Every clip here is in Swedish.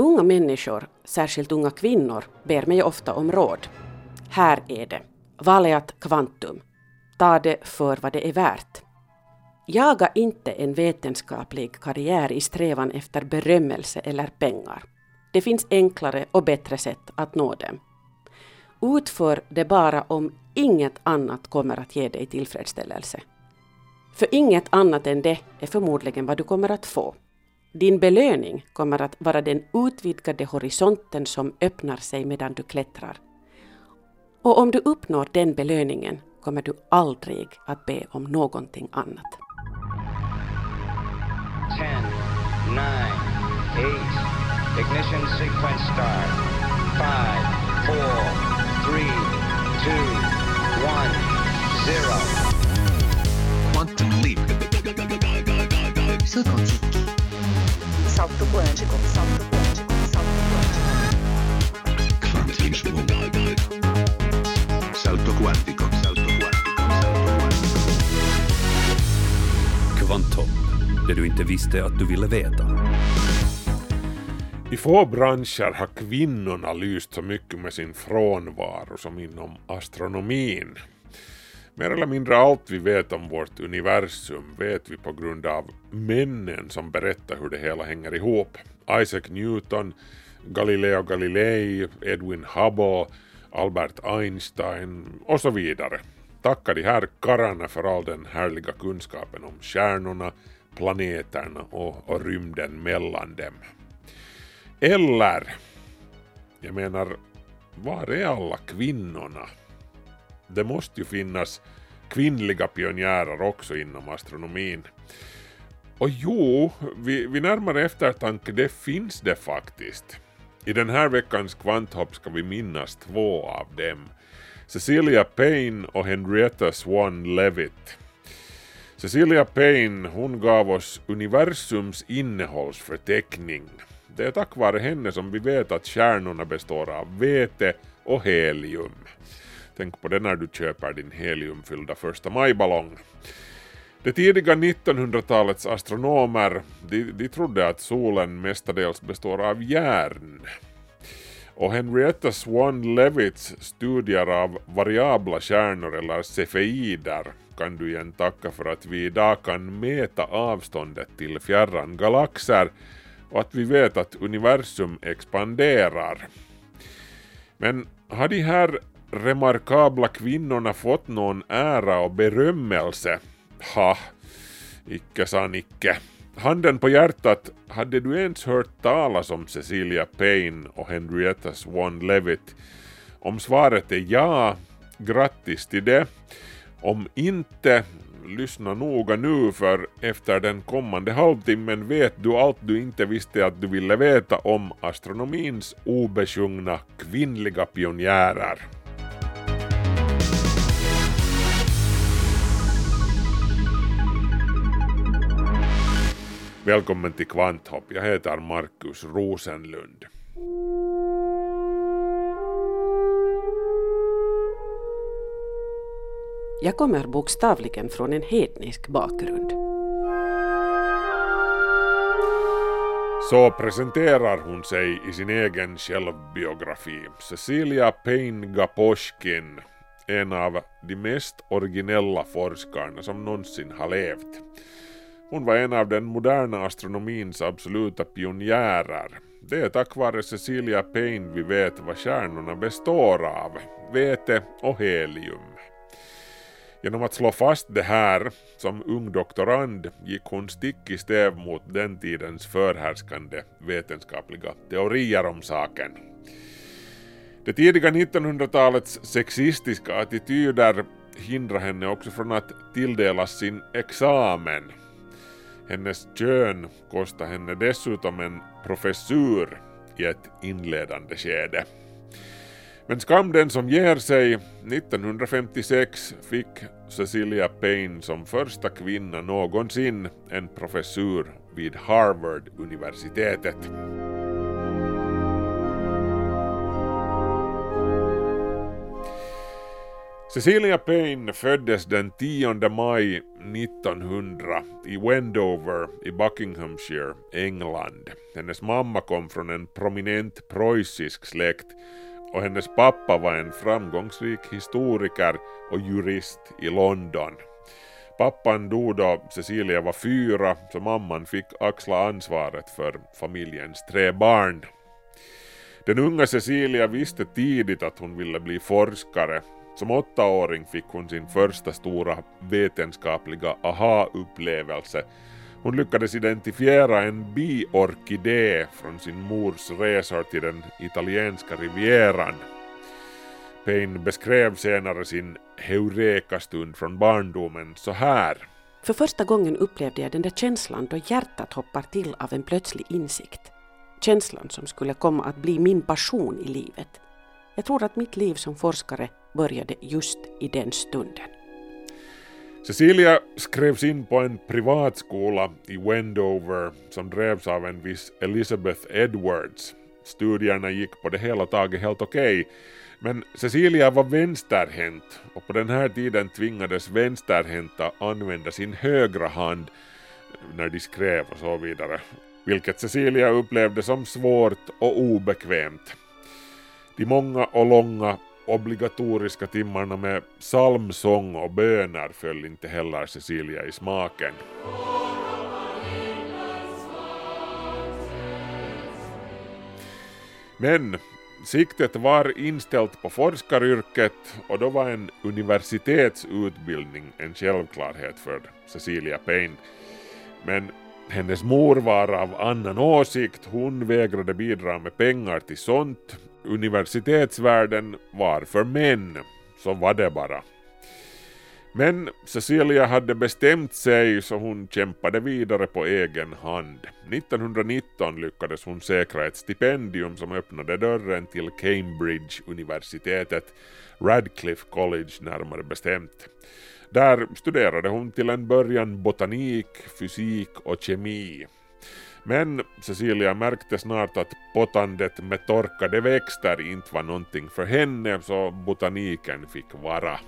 Unga människor, särskilt unga kvinnor, ber mig ofta om råd. Här är det. Valeat kvantum. Ta det för vad det är värt. Jaga inte en vetenskaplig karriär i strävan efter berömmelse eller pengar. Det finns enklare och bättre sätt att nå dem. Utför det bara om inget annat kommer att ge dig tillfredsställelse. För inget annat än det är förmodligen vad du kommer att få. Din belöning kommer att vara den utvidgade horisonten som öppnar sig medan du klättrar. Och om du uppnår den belöningen kommer du aldrig att be om någonting annat. 10, 9, 8, ignition sequence start. 5, 4, 3, 2, 1, 0. Quantum leap. Salto quântico, salto quântico, salto quântico. Salto quântico, salto quântico, salto quântico. Quantum, det du inte visste att du ville veta. I få branscher har kvinnorna lyst så mycket med sin frånvaro som inom astronomin. Mer eller mindre allt vi vet om vårt universum vet vi på grund av männen som berättar hur det hela hänger ihop. Isaac Newton, Galileo Galilei, Edwin Hubble, Albert Einstein och så vidare. Tacka de här karlarna för all den härliga kunskapen om stjärnorna, planeterna och, och rymden mellan dem. Eller, jag menar, var är alla kvinnorna? Det måste ju finnas kvinnliga pionjärer också inom astronomin. Och jo, vid, vid närmare eftertanke, det finns det faktiskt. I den här veckans kvanthopp ska vi minnas två av dem. Cecilia Payne och Henrietta Swan Leavitt. Cecilia Payne hon gav oss universums innehållsförteckning. Det är tack vare henne som vi vet att stjärnorna består av vete och helium. Tänk på det när du köper din heliumfyllda första majballong. Det tidiga 1900-talets astronomer de, de trodde att solen mestadels består av järn. Och Henrietta Swan Levitts studier av variabla stjärnor eller cefeider kan du igen tacka för att vi idag kan mäta avståndet till fjärran galaxer och att vi vet att universum expanderar. Men har de här remarkabla kvinnorna fått någon ära och berömmelse? Ha, icke sa Nicke. Handen på hjärtat, hade du ens hört talas om Cecilia Payne och Henrietta Swan Levitt? Om svaret är ja, grattis till det. Om inte, lyssna noga nu för efter den kommande halvtimmen vet du allt du inte visste att du ville veta om astronomins obesjungna kvinnliga pionjärer. Välkommen till Kvanthopp, jag heter Markus Rosenlund. Jag kommer bokstavligen från en hednisk bakgrund. Så presenterar hon sig i sin egen självbiografi. Cecilia Payne Gaposchkin, en av de mest originella forskarna som någonsin har levt. Hon var en av den moderna astronomins absoluta pionjärer. Det är tack vare Cecilia Payne vi vet vad stjärnorna består av, vete och helium. Genom att slå fast det här som ung doktorand gick hon stick i stäv mot den tidens förhärskande vetenskapliga teorier om saken. Det tidiga 1900-talets sexistiska attityder hindrar henne också från att tilldelas sin examen. Hennes kön kostade henne dessutom en professur i ett inledande skede. Men skam den som ger sig, 1956 fick Cecilia Payne som första kvinna någonsin en professur vid Harvard-universitetet. Cecilia Payne föddes den 10 maj 1900 i Wendover i Buckinghamshire, England. Hennes mamma kom från en prominent preussisk släkt och hennes pappa var en framgångsrik historiker och jurist i London. Pappan dog då Cecilia var fyra så mamman fick axla ansvaret för familjens tre barn. Den unga Cecilia visste tidigt att hon ville bli forskare. Som åttaåring fick hon sin första stora vetenskapliga aha-upplevelse. Hon lyckades identifiera en biorkidé från sin mors resor till den italienska rivieran. Payne beskrev senare sin heureka-stund från barndomen så här. För första gången upplevde jag den där känslan då hjärtat hoppar till av en plötslig insikt. Känslan som skulle komma att bli min passion i livet. Jag tror att mitt liv som forskare började just i den stunden. Cecilia skrevs in på en privatskola i Wendover som drevs av en viss Elizabeth Edwards. Studierna gick på det hela taget helt okej, okay, men Cecilia var vänsterhänt och på den här tiden tvingades vänsterhänta använda sin högra hand när de skrev och så vidare, vilket Cecilia upplevde som svårt och obekvämt. De många och långa obligatoriska timmarna med psalmsång och böner föll inte heller Cecilia i smaken. Men siktet var inställt på forskaryrket och då var en universitetsutbildning en självklarhet för Cecilia Payne. Men hennes mor var av annan åsikt, hon vägrade bidra med pengar till sånt. Universitetsvärlden var för män, så var det bara. Men Cecilia hade bestämt sig så hon kämpade vidare på egen hand. 1919 lyckades hon säkra ett stipendium som öppnade dörren till Cambridge-universitetet, Radcliffe College närmare bestämt. Där studerade hon till en början botanik, fysik och kemi. Men Cecilia märkte snart att pottandet med torkade växter inte var någonting för henne så botaniken fick vara.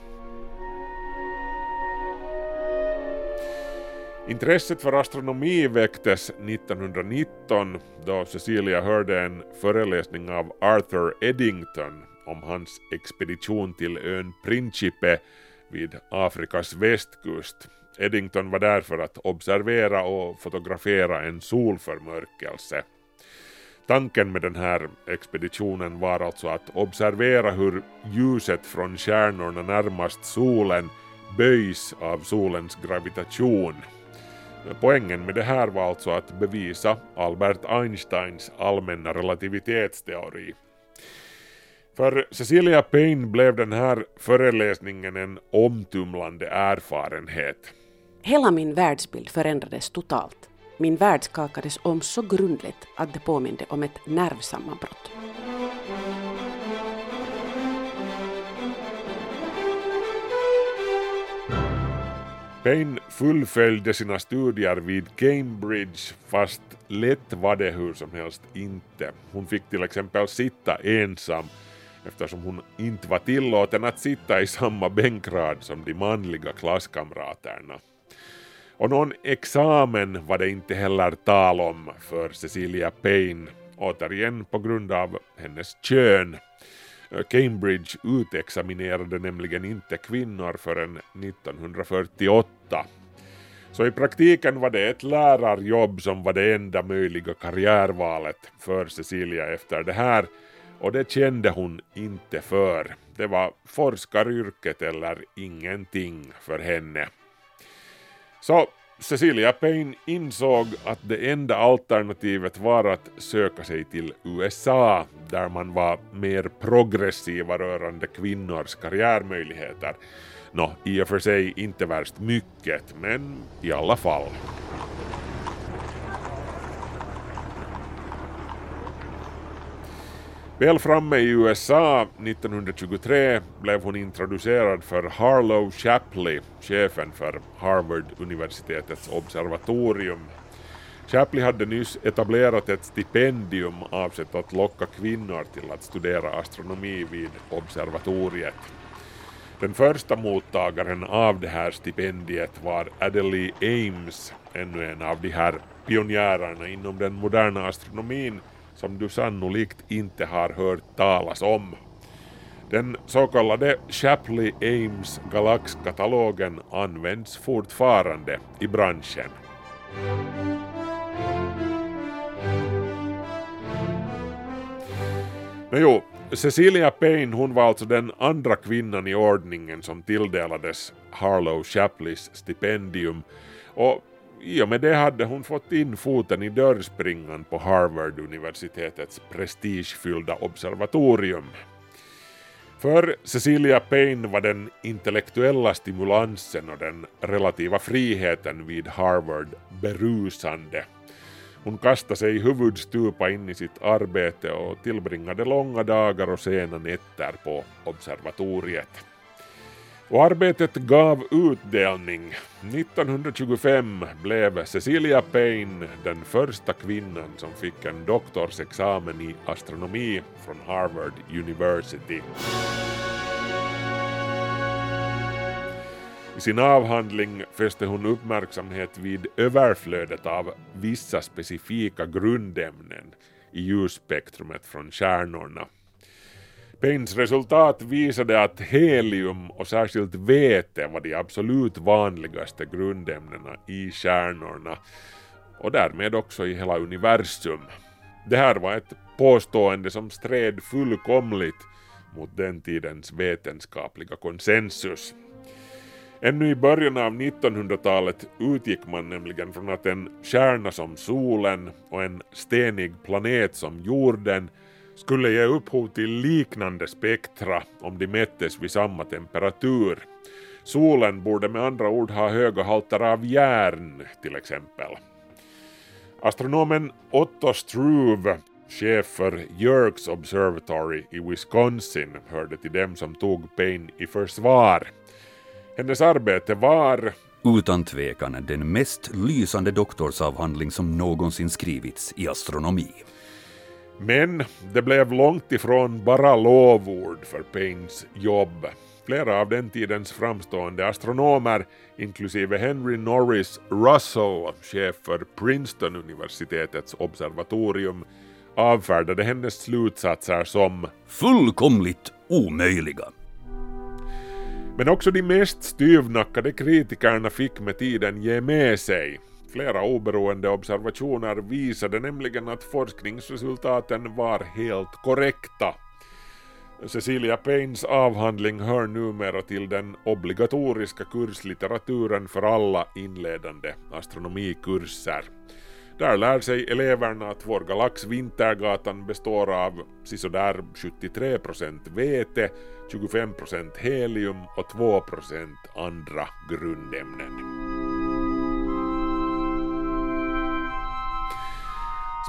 Intresset för astronomi väcktes 1919 då Cecilia hörde en föreläsning av Arthur Eddington om hans expedition till ön Principe vid Afrikas västkust. Eddington var där för att observera och fotografera en solförmörkelse. Tanken med den här expeditionen var alltså att observera hur ljuset från stjärnorna närmast solen böjs av solens gravitation. Poängen med det här var alltså att bevisa Albert Einsteins allmänna relativitetsteori. För Cecilia Payne blev den här föreläsningen en omtumlande erfarenhet. Hela min världsbild förändrades totalt. Min värld skakades om så grundligt att det påminde om ett nervsammanbrott. Payne fullföljde sina studier vid Cambridge fast lätt var det hur som helst inte. Hon fick till exempel sitta ensam eftersom hon inte var tillåten att sitta i samma bänkrad som de manliga klasskamraterna. Och någon examen var det inte heller tal om för Cecilia Payne, återigen på grund av hennes kön. Cambridge utexaminerade nämligen inte kvinnor förrän 1948. Så i praktiken var det ett lärarjobb som var det enda möjliga karriärvalet för Cecilia efter det här och det kände hon inte för. Det var forskaryrket eller ingenting för henne. Så Cecilia Payne insåg att det enda alternativet var att söka sig till USA där man var mer progressiva rörande kvinnors karriärmöjligheter. Nå, i och för sig inte värst mycket, men i alla fall. Väl framme i USA 1923 blev hon introducerad för Harlow Shapley, chefen för Harvard-universitetets observatorium. Shapley hade nyss etablerat ett stipendium avsett att locka kvinnor till att studera astronomi vid observatoriet. Den första mottagaren av det här stipendiet var Adelaide Ames, ännu en av de här pionjärerna inom den moderna astronomin som du sannolikt inte har hört talas om. Den så kallade Shapley-Ames galaxkatalogen används fortfarande i branschen. Nåjo, jo, Cecilia Payne hon var alltså den andra kvinnan i ordningen som tilldelades Harlow Shapleys stipendium och i och med det hade hon fått in foten i dörrspringan på Harvard-universitetets prestigefyllda observatorium. För Cecilia Payne var den intellektuella stimulansen och den relativa friheten vid Harvard berusande. Hon kastade sig huvudstupa in i sitt arbete och tillbringade långa dagar och sena nätter på observatoriet. Och arbetet gav utdelning. 1925 blev Cecilia Payne den första kvinnan som fick en doktorsexamen i astronomi från Harvard University. I sin avhandling fäste hon uppmärksamhet vid överflödet av vissa specifika grundämnen i ljusspektrumet från stjärnorna. Paynes resultat visade att helium och särskilt vete var de absolut vanligaste grundämnena i stjärnorna och därmed också i hela universum. Det här var ett påstående som stred fullkomligt mot den tidens vetenskapliga konsensus. Ännu i början av 1900-talet utgick man nämligen från att en stjärna som solen och en stenig planet som jorden skulle ge upphov till liknande spektra om de mättes vid samma temperatur. Solen borde med andra ord ha höga halter av järn till exempel. Astronomen Otto Struve, chef för Yerkes Observatory i Wisconsin, hörde till dem som tog Payne i försvar. Hennes arbete var utan tvekan den mest lysande doktorsavhandling som någonsin skrivits i astronomi. Men det blev långt ifrån bara lovord för Paynes jobb. Flera av den tidens framstående astronomer, inklusive Henry Norris Russell, chef för Princeton-universitetets observatorium, avfärdade hennes slutsatser som fullkomligt omöjliga. Men också de mest styvnackade kritikerna fick med tiden ge med sig. Flera oberoende observationer visade nämligen att forskningsresultaten var helt korrekta. Cecilia Paynes avhandling hör numera till den obligatoriska kurslitteraturen för alla inledande astronomikurser. Där lär sig eleverna att vår galax Vintergatan består av sisådär 73% vete, 25% helium och 2% andra grundämnen.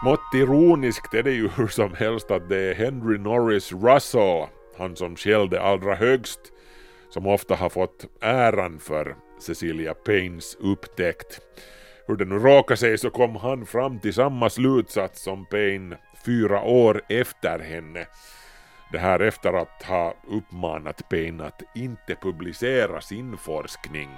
Smått ironiskt är det ju hur som helst att det är Henry Norris Russell, han som skällde allra högst, som ofta har fått äran för Cecilia Paynes upptäckt. Hur det nu råkar sig så kom han fram till samma slutsats som Payne fyra år efter henne. Det här efter att ha uppmanat Payne att inte publicera sin forskning.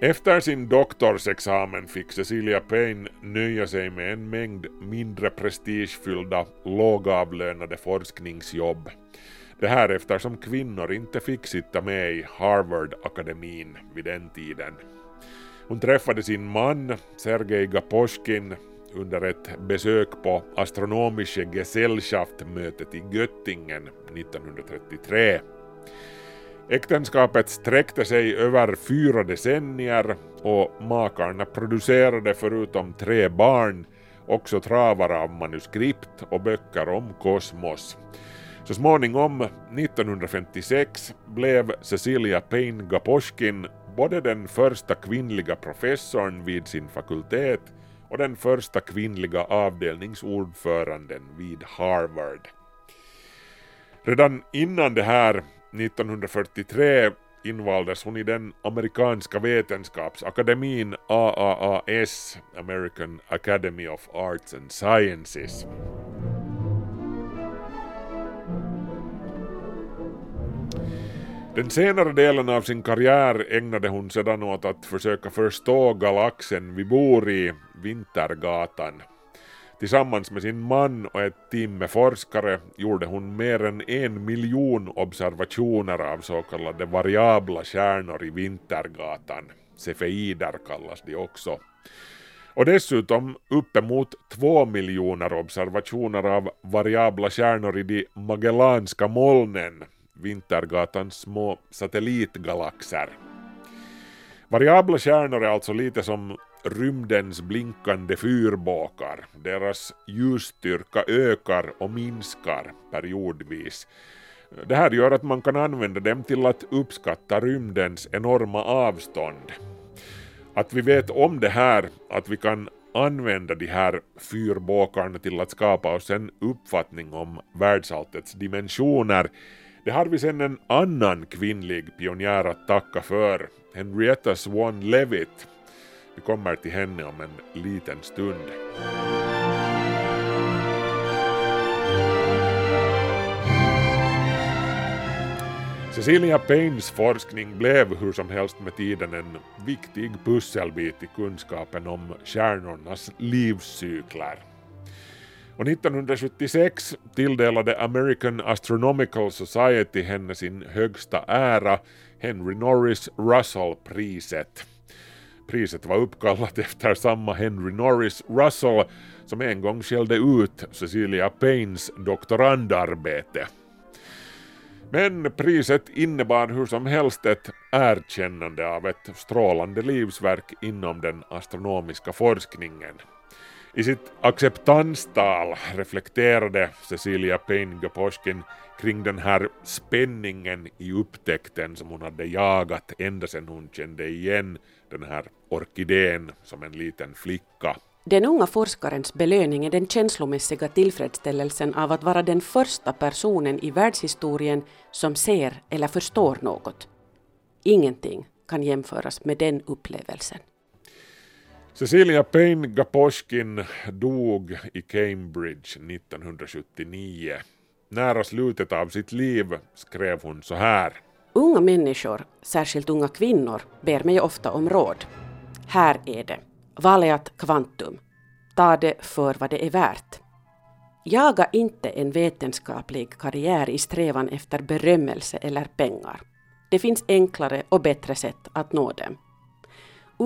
Efter sin doktorsexamen fick Cecilia Payne nöja sig med en mängd mindre prestigefyllda, lågavlönade forskningsjobb. Det här eftersom kvinnor inte fick sitta med i Harvard-akademin vid den tiden. Hon träffade sin man, Sergej Gaposchkin, under ett besök på Astronomische Gesellschaft-mötet i Göttingen 1933. Äktenskapet sträckte sig över fyra decennier och makarna producerade förutom tre barn också travar av manuskript och böcker om kosmos. Så småningom, 1956, blev Cecilia Payne Gaposchkin både den första kvinnliga professorn vid sin fakultet och den första kvinnliga avdelningsordföranden vid Harvard. Redan innan det här 1943 invaldes hon i den amerikanska vetenskapsakademin AAAS, American Academy of Arts and Sciences. Den senare delen av sin karriär ägnade hon sedan åt att försöka förstå galaxen vi bor i, Vintergatan. Tillsammans med sin man och ett team med forskare gjorde hon mer än en miljon observationer av så kallade variabla stjärnor i Vintergatan. Cefeider kallas de också. Och dessutom uppemot två miljoner observationer av variabla stjärnor i de Magellanska molnen, Vintergatans små satellitgalaxer. Variabla stjärnor är alltså lite som rymdens blinkande fyrbåkar. Deras ljusstyrka ökar och minskar periodvis. Det här gör att man kan använda dem till att uppskatta rymdens enorma avstånd. Att vi vet om det här, att vi kan använda de här fyrbåkarna till att skapa oss en uppfattning om världsalltets dimensioner, det har vi sedan en annan kvinnlig pionjär att tacka för, Henrietta Swan Leavitt. Vi kommer till henne om en liten stund. Cecilia Paynes forskning blev hur som helst med tiden en viktig pusselbit i kunskapen om stjärnornas livscykler. Och 1976 tilldelade American Astronomical Society henne sin högsta ära, Henry Norris Russell-priset. Priset var uppkallat efter samma Henry Norris Russell som en gång skällde ut Cecilia Paynes doktorandarbete. Men priset innebar hur som helst ett erkännande av ett strålande livsverk inom den astronomiska forskningen. I sitt acceptanstal reflekterade Cecilia Payne Gaposchkin kring den här spänningen i upptäckten som hon hade jagat ända sedan hon kände igen den här orkidén som en liten flicka. Den unga forskarens belöning är den känslomässiga tillfredsställelsen av att vara den första personen i världshistorien som ser eller förstår något. Ingenting kan jämföras med den upplevelsen. Cecilia Payne Gaposchkin dog i Cambridge 1979. Nära slutet av sitt liv skrev hon så här. Unga människor, särskilt unga kvinnor, ber mig ofta om råd. Här är det. Valeat kvantum. Ta det för vad det är värt. Jaga inte en vetenskaplig karriär i strävan efter berömmelse eller pengar. Det finns enklare och bättre sätt att nå dem.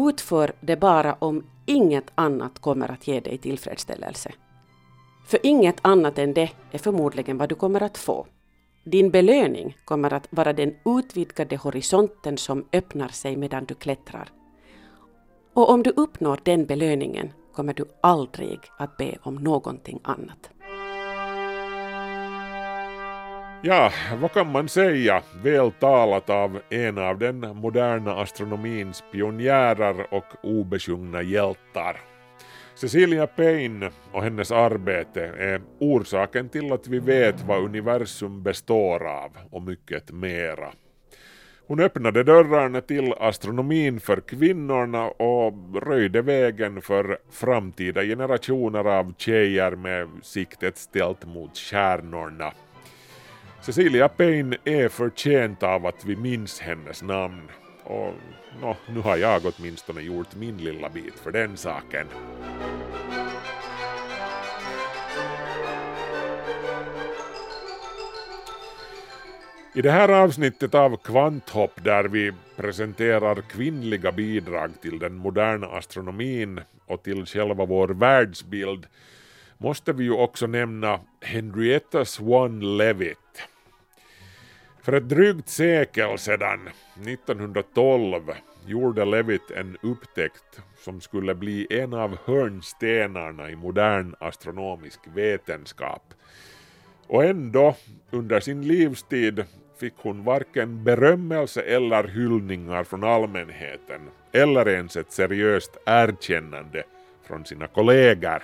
Utför det bara om inget annat kommer att ge dig tillfredsställelse. För inget annat än det är förmodligen vad du kommer att få. Din belöning kommer att vara den utvidgade horisonten som öppnar sig medan du klättrar. Och om du uppnår den belöningen kommer du aldrig att be om någonting annat. Ja, vad kan man säga? Väl talat av en av den moderna astronomins pionjärer och obesjungna hjältar. Cecilia Payne och hennes arbete är orsaken till att vi vet vad universum består av och mycket mera. Hon öppnade dörrarna till astronomin för kvinnorna och röjde vägen för framtida generationer av tjejer med siktet ställt mot stjärnorna. Cecilia Payne är förtjänt av att vi minns hennes namn. Och no, nu har jag åtminstone gjort min lilla bit för den saken. I det här avsnittet av Kvanthopp där vi presenterar kvinnliga bidrag till den moderna astronomin och till själva vår världsbild måste vi ju också nämna Henrietta Swan Leavitt. För ett drygt sekel sedan, 1912, gjorde Levitt en upptäckt som skulle bli en av hörnstenarna i modern astronomisk vetenskap. Och ändå, under sin livstid, fick hon varken berömmelse eller hyllningar från allmänheten, eller ens ett seriöst erkännande från sina kollegor.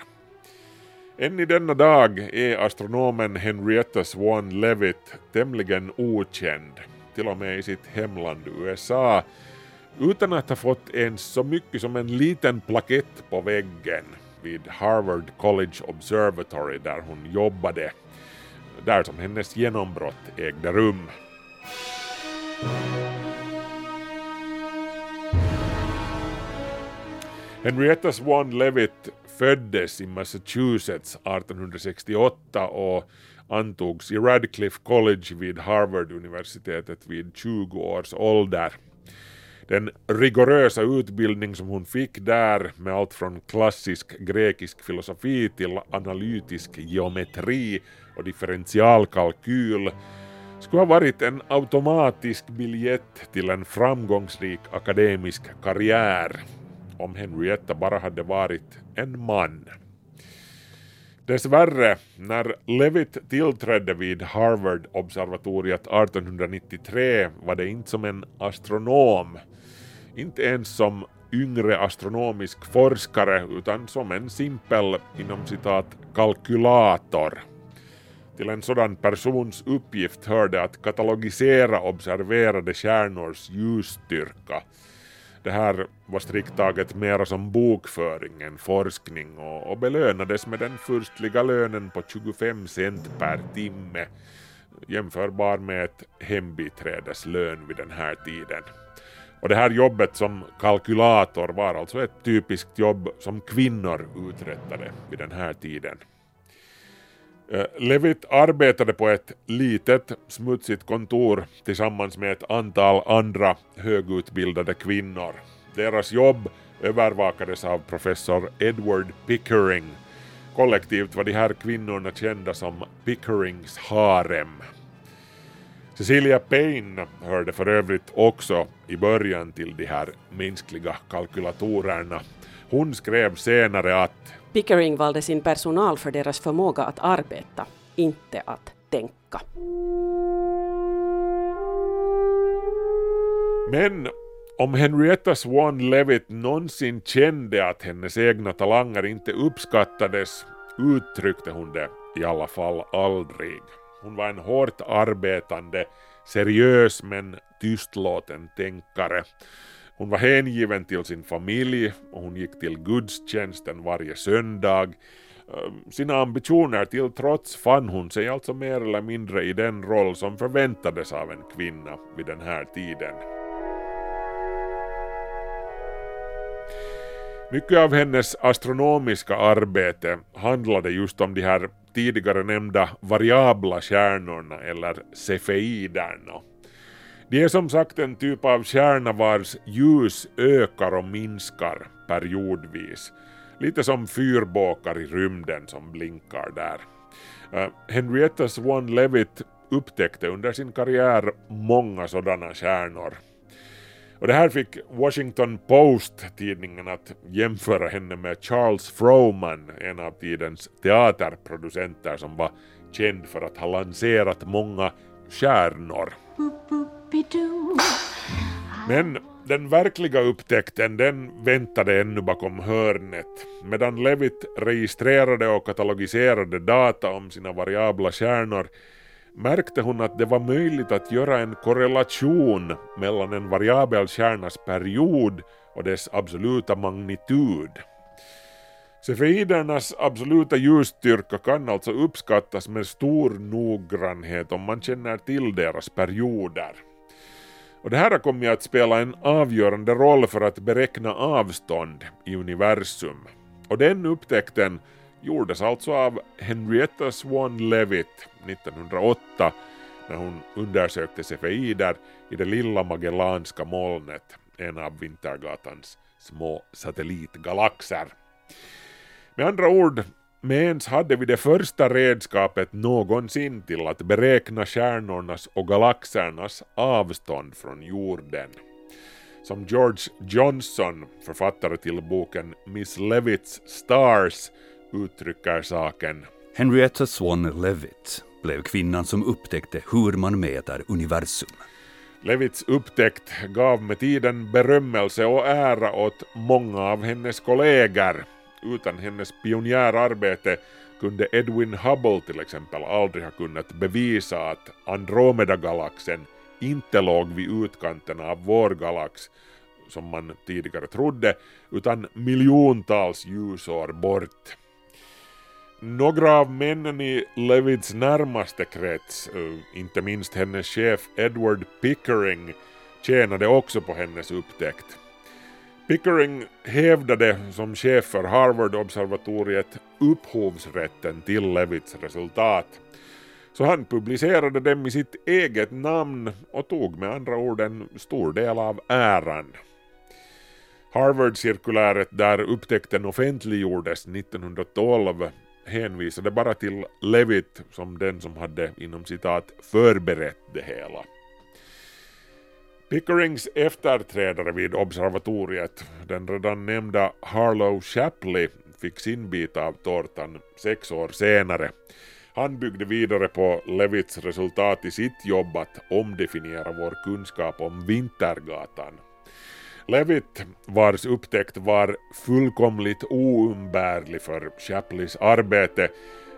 Än i denna dag är astronomen Henrietta Swan Levitt tämligen okänd, till och med i sitt hemland USA, utan att ha fått ens så mycket som en liten plakett på väggen vid Harvard College Observatory där hon jobbade, där som hennes genombrott ägde rum. Henrietta Swan Levitt föddes i Massachusetts 1868 och antogs i Radcliffe College vid Harvard-universitetet vid 20 års ålder. Den rigorösa utbildning som hon fick där med allt från klassisk grekisk filosofi till analytisk geometri och differentialkalkyl skulle ha varit en automatisk biljett till en framgångsrik akademisk karriär om Henrietta bara hade varit en man. Dessvärre, när Levitt tillträdde vid Harvard-observatoriet 1893 var det inte som en astronom, inte ens som yngre astronomisk forskare utan som en simpel inom citat kalkylator. Till en sådan persons uppgift hörde att katalogisera observerade stjärnors ljusstyrka det här var strikt taget mera som bokföring än forskning och, och belönades med den furstliga lönen på 25 cent per timme jämförbar med ett hembiträdeslön vid den här tiden. Och det här jobbet som kalkylator var alltså ett typiskt jobb som kvinnor uträttade vid den här tiden. Eh, Levitt arbetade på ett litet smutsigt kontor tillsammans med ett antal andra högutbildade kvinnor. Deras jobb övervakades av professor Edward Pickering. Kollektivt var de här kvinnorna kända som Pickerings harem. Cecilia Payne hörde för övrigt också i början till de här mänskliga kalkylatorerna. Hon skrev senare att Pickering valde sin personal för deras förmåga att arbeta, inte att tänka. Men om Henrietta Swan Levitt någonsin kände att hennes egna talanger inte uppskattades uttryckte hon det i alla fall aldrig. Hon var en hårt arbetande, seriös men tystlåten tänkare hon var hängiven till sin familj och hon gick till gudstjänsten varje söndag. Ehm, sina ambitioner till trots fann hon sig alltså mer eller mindre i den roll som förväntades av en kvinna vid den här tiden. Mycket av hennes astronomiska arbete handlade just om de här tidigare nämnda variabla stjärnorna eller cefeiderna. Det är som sagt en typ av kärna vars ljus ökar och minskar periodvis. Lite som fyrbåkar i rymden som blinkar där. Eh, uh, Henrietta Swan Leavitt upptäckte under sin karriär många sådana stjärnor. Och det här fick Washington Post-tidningen att jämföra henne med Charles Froman, en av tidens teaterproducenter som var känd för att ha lanserat många stjärnor. Men den verkliga upptäckten den väntade ännu bakom hörnet. Medan Levitt registrerade och katalogiserade data om sina variabla stjärnor märkte hon att det var möjligt att göra en korrelation mellan en variabel stjärnas period och dess absoluta magnitud. Cefeidernas absoluta ljusstyrka kan alltså uppskattas med stor noggrannhet om man känner till deras perioder. Och det här har kommit att spela en avgörande roll för att beräkna avstånd i universum. Och den upptäckten gjordes alltså av Henrietta Swan Leavitt 1908 när hon undersökte cefeider i det lilla Magellanska molnet, en av Vintergatans små satellitgalaxer. Med andra ord, med ens hade vi det första redskapet någonsin till att beräkna stjärnornas och galaxernas avstånd från jorden. Som George Johnson, författare till boken Miss Levitts Stars, uttrycker saken. Henrietta Swan Levitt blev kvinnan som upptäckte hur man mäter universum. Levitts upptäckt gav med tiden berömmelse och ära åt många av hennes kollegor utan hennes pionjärarbete kunde Edwin Hubble till exempel aldrig ha kunnat bevisa att Andromedagalaxen inte låg vid utkanten av vår galax som man tidigare trodde, utan miljontals ljusår bort. Några av männen i Levids närmaste krets, eh, inte minst hennes chef Edward Pickering, tjänade också på hennes upptäckt. Pickering hävdade som chef för Harvard-observatoriet upphovsrätten till Levitts resultat. Så han publicerade dem i sitt eget namn och tog med andra ord en stor del av äran. Harvard-cirkuläret där upptäckten offentliggjordes 1912 hänvisade bara till Levitt som den som hade inom citat förberett det hela. Pickerings efterträdare vid observatoriet, den redan nämnda Harlow Shapley, fick sin bit av tårtan sex år senare. Han byggde vidare på Levitts resultat i sitt jobb att omdefiniera vår kunskap om Vintergatan. Levitt, vars upptäckt var fullkomligt oumbärlig för Chapleys arbete,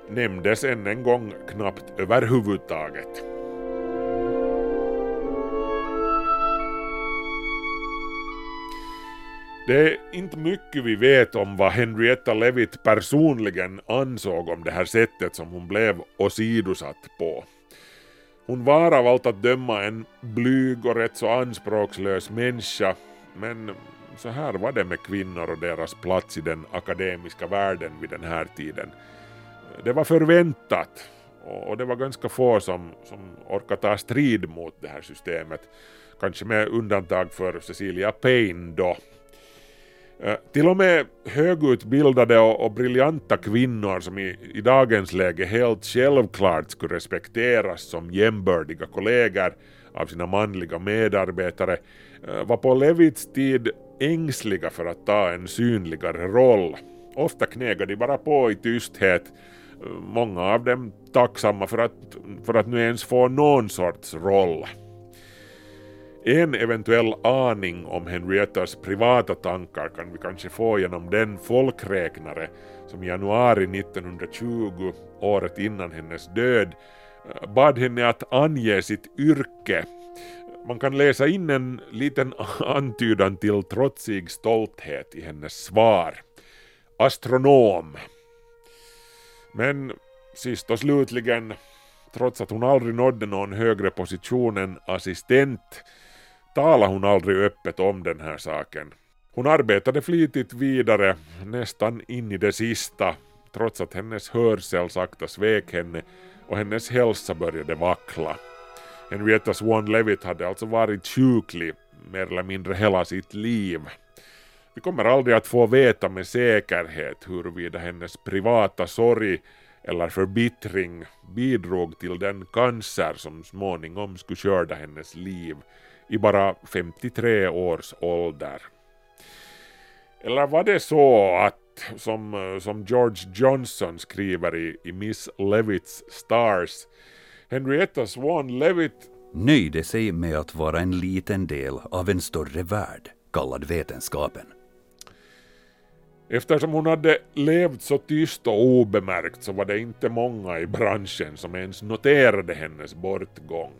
nämndes än en gång knappt överhuvudtaget. Det är inte mycket vi vet om vad Henrietta Levitt personligen ansåg om det här sättet som hon blev åsidosatt på. Hon var av allt att döma en blyg och rätt så anspråkslös människa, men så här var det med kvinnor och deras plats i den akademiska världen vid den här tiden. Det var förväntat och det var ganska få som, som orkade ta strid mot det här systemet. Kanske med undantag för Cecilia Payne då, Eh, till och med högutbildade och, och briljanta kvinnor som i, i, dagens läge helt självklart skulle respekteras som jämbördiga kollegor av sina manliga medarbetare eh, var på Levits tid ängsliga för att ta en synligare roll. Ofta knegade de bara på i tysthet, eh, många av dem tacksamma för att, för att nu ens få någon sorts roll. En eventuell aning om Henriettas privata tankar kan vi kanske få genom den folkräknare som i januari 1920, året innan hennes död, bad henne att ange sitt yrke. Man kan läsa in en liten antydan till trotsig stolthet i hennes svar. Astronom. Men sist och slutligen, trots att hon aldrig nådde någon högre position än assistent, talade hon aldrig öppet om den här saken. Hon arbetade flitigt vidare, nästan in i det sista, trots att hennes hörsel sakta svek henne och hennes hälsa började vackla. Henrietta Swan Levitt hade alltså varit sjuklig mer eller mindre hela sitt liv. Vi kommer aldrig att få veta med säkerhet huruvida hennes privata sorg eller förbittring bidrog till den cancer som småningom skulle skörda hennes liv i bara 53 års ålder. Eller var det så att, som, som George Johnson skriver i, i Miss Levitts Stars, Henrietta Swan Levitt nöjde sig med att vara en liten del av en större värld, kallad vetenskapen. Eftersom hon hade levt så tyst och obemärkt så var det inte många i branschen som ens noterade hennes bortgång.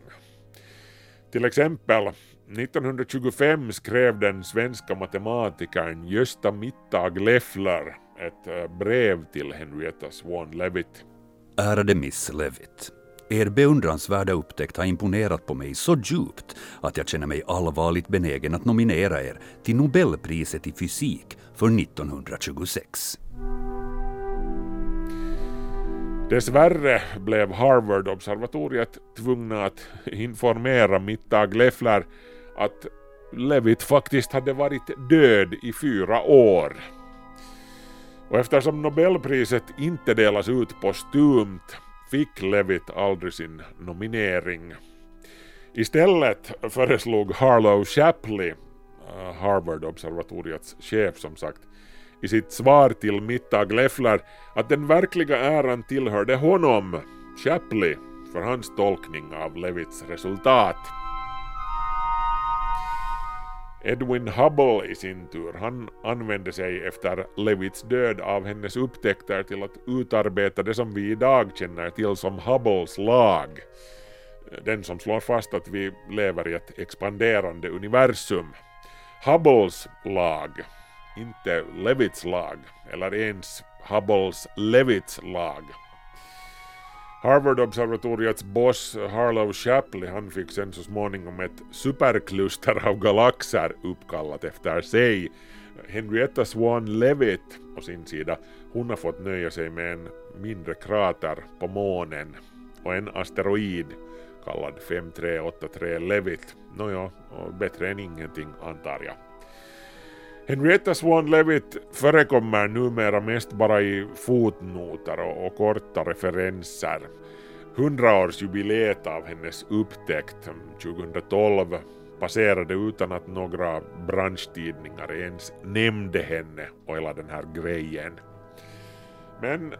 Till exempel 1925 skrev den svenska matematikern Gösta Mittag Leffler ett eh, brev till Henrietta Swan Levitt. Ärade Miss Levitt. Er beundransvärda upptäckt har imponerat på mig så djupt att jag känner mig allvarligt benägen att nominera er till Nobelpriset i fysik för 1926. Dessvärre blev Harvard-observatoriet tvungna att informera Mittag Leffler att Levitt faktiskt hade varit död i fyra år. Och eftersom Nobelpriset inte delas ut postumt fick Levitt aldrig sin nominering. Istället föreslog Harlow Shapley, eh, Harvard-observatoriets chef som sagt, i sitt svar till Mittag Leffler att den verkliga äran tillhörde honom, Chapley, för hans tolkning av Levits resultat. Edwin Hubble i sin tur, han använde sig efter Levits död av hennes upptäckter till att utarbeta det som vi idag känner till som Hubbles lag. Den som slår fast att vi lever i ett expanderande universum. Hubbles lag, inte Levitts lag, eller ens Hubbles Levitts lag. Harvard-observatoriets boss Harlow Shapley han fick sen så småningom ett superkluster av galaxer uppkallat efter sig Henrietta Swan Leavitt å sin sida, hon har fått nöja sig med en mindre krater på månen och en asteroid kallad 5383 Leavitt. Nåja, bättre än ingenting antar jag. Henrietta Swan-Levitt förekommer numera mest bara i fotnoter och, och korta referenser. Hundraårsjubileet av hennes upptäckt mm, 2012 passerade utan att några branschtidningar ens nämnde henne och hela den här grejen. Men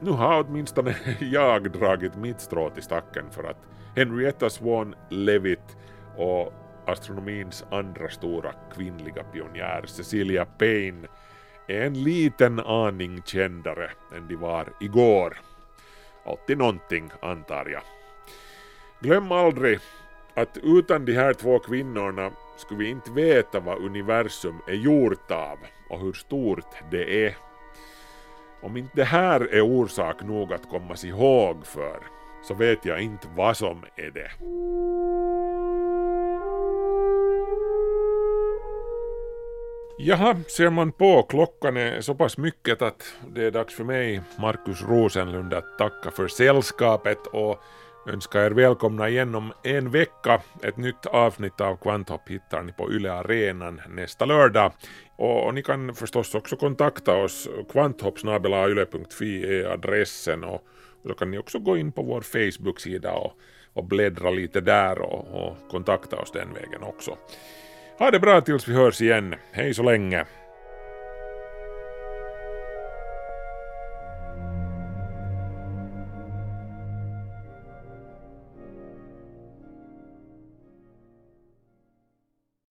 nu har åtminstone jag dragit mitt strå till stacken för att Henrietta Swan-Levitt och astronomins andra stora kvinnliga pionjär Cecilia Payne är en liten aning kändare än de var igår. Alltid någonting antar jag. Glöm aldrig att utan de här två kvinnorna skulle vi inte veta vad universum är gjort av och hur stort det är. Om inte det här är orsak nog att kommas ihåg för, så vet jag inte vad som är det. Jaha, ser man på, klockan är så pass mycket att det är dags för mig, Markus Rosenlund, att tacka för sällskapet och önska er välkomna igen om en vecka. Ett nytt avsnitt av Kvanthopp hittar ni på Yle Arenan nästa lördag. Och, och ni kan förstås också kontakta oss. kvanthopp.yle.fi är adressen och, och så kan ni också gå in på vår Facebook-sida och, och bläddra lite där och, och kontakta oss den vägen också. Ha det bra tills vi hörs igen. Hej så länge.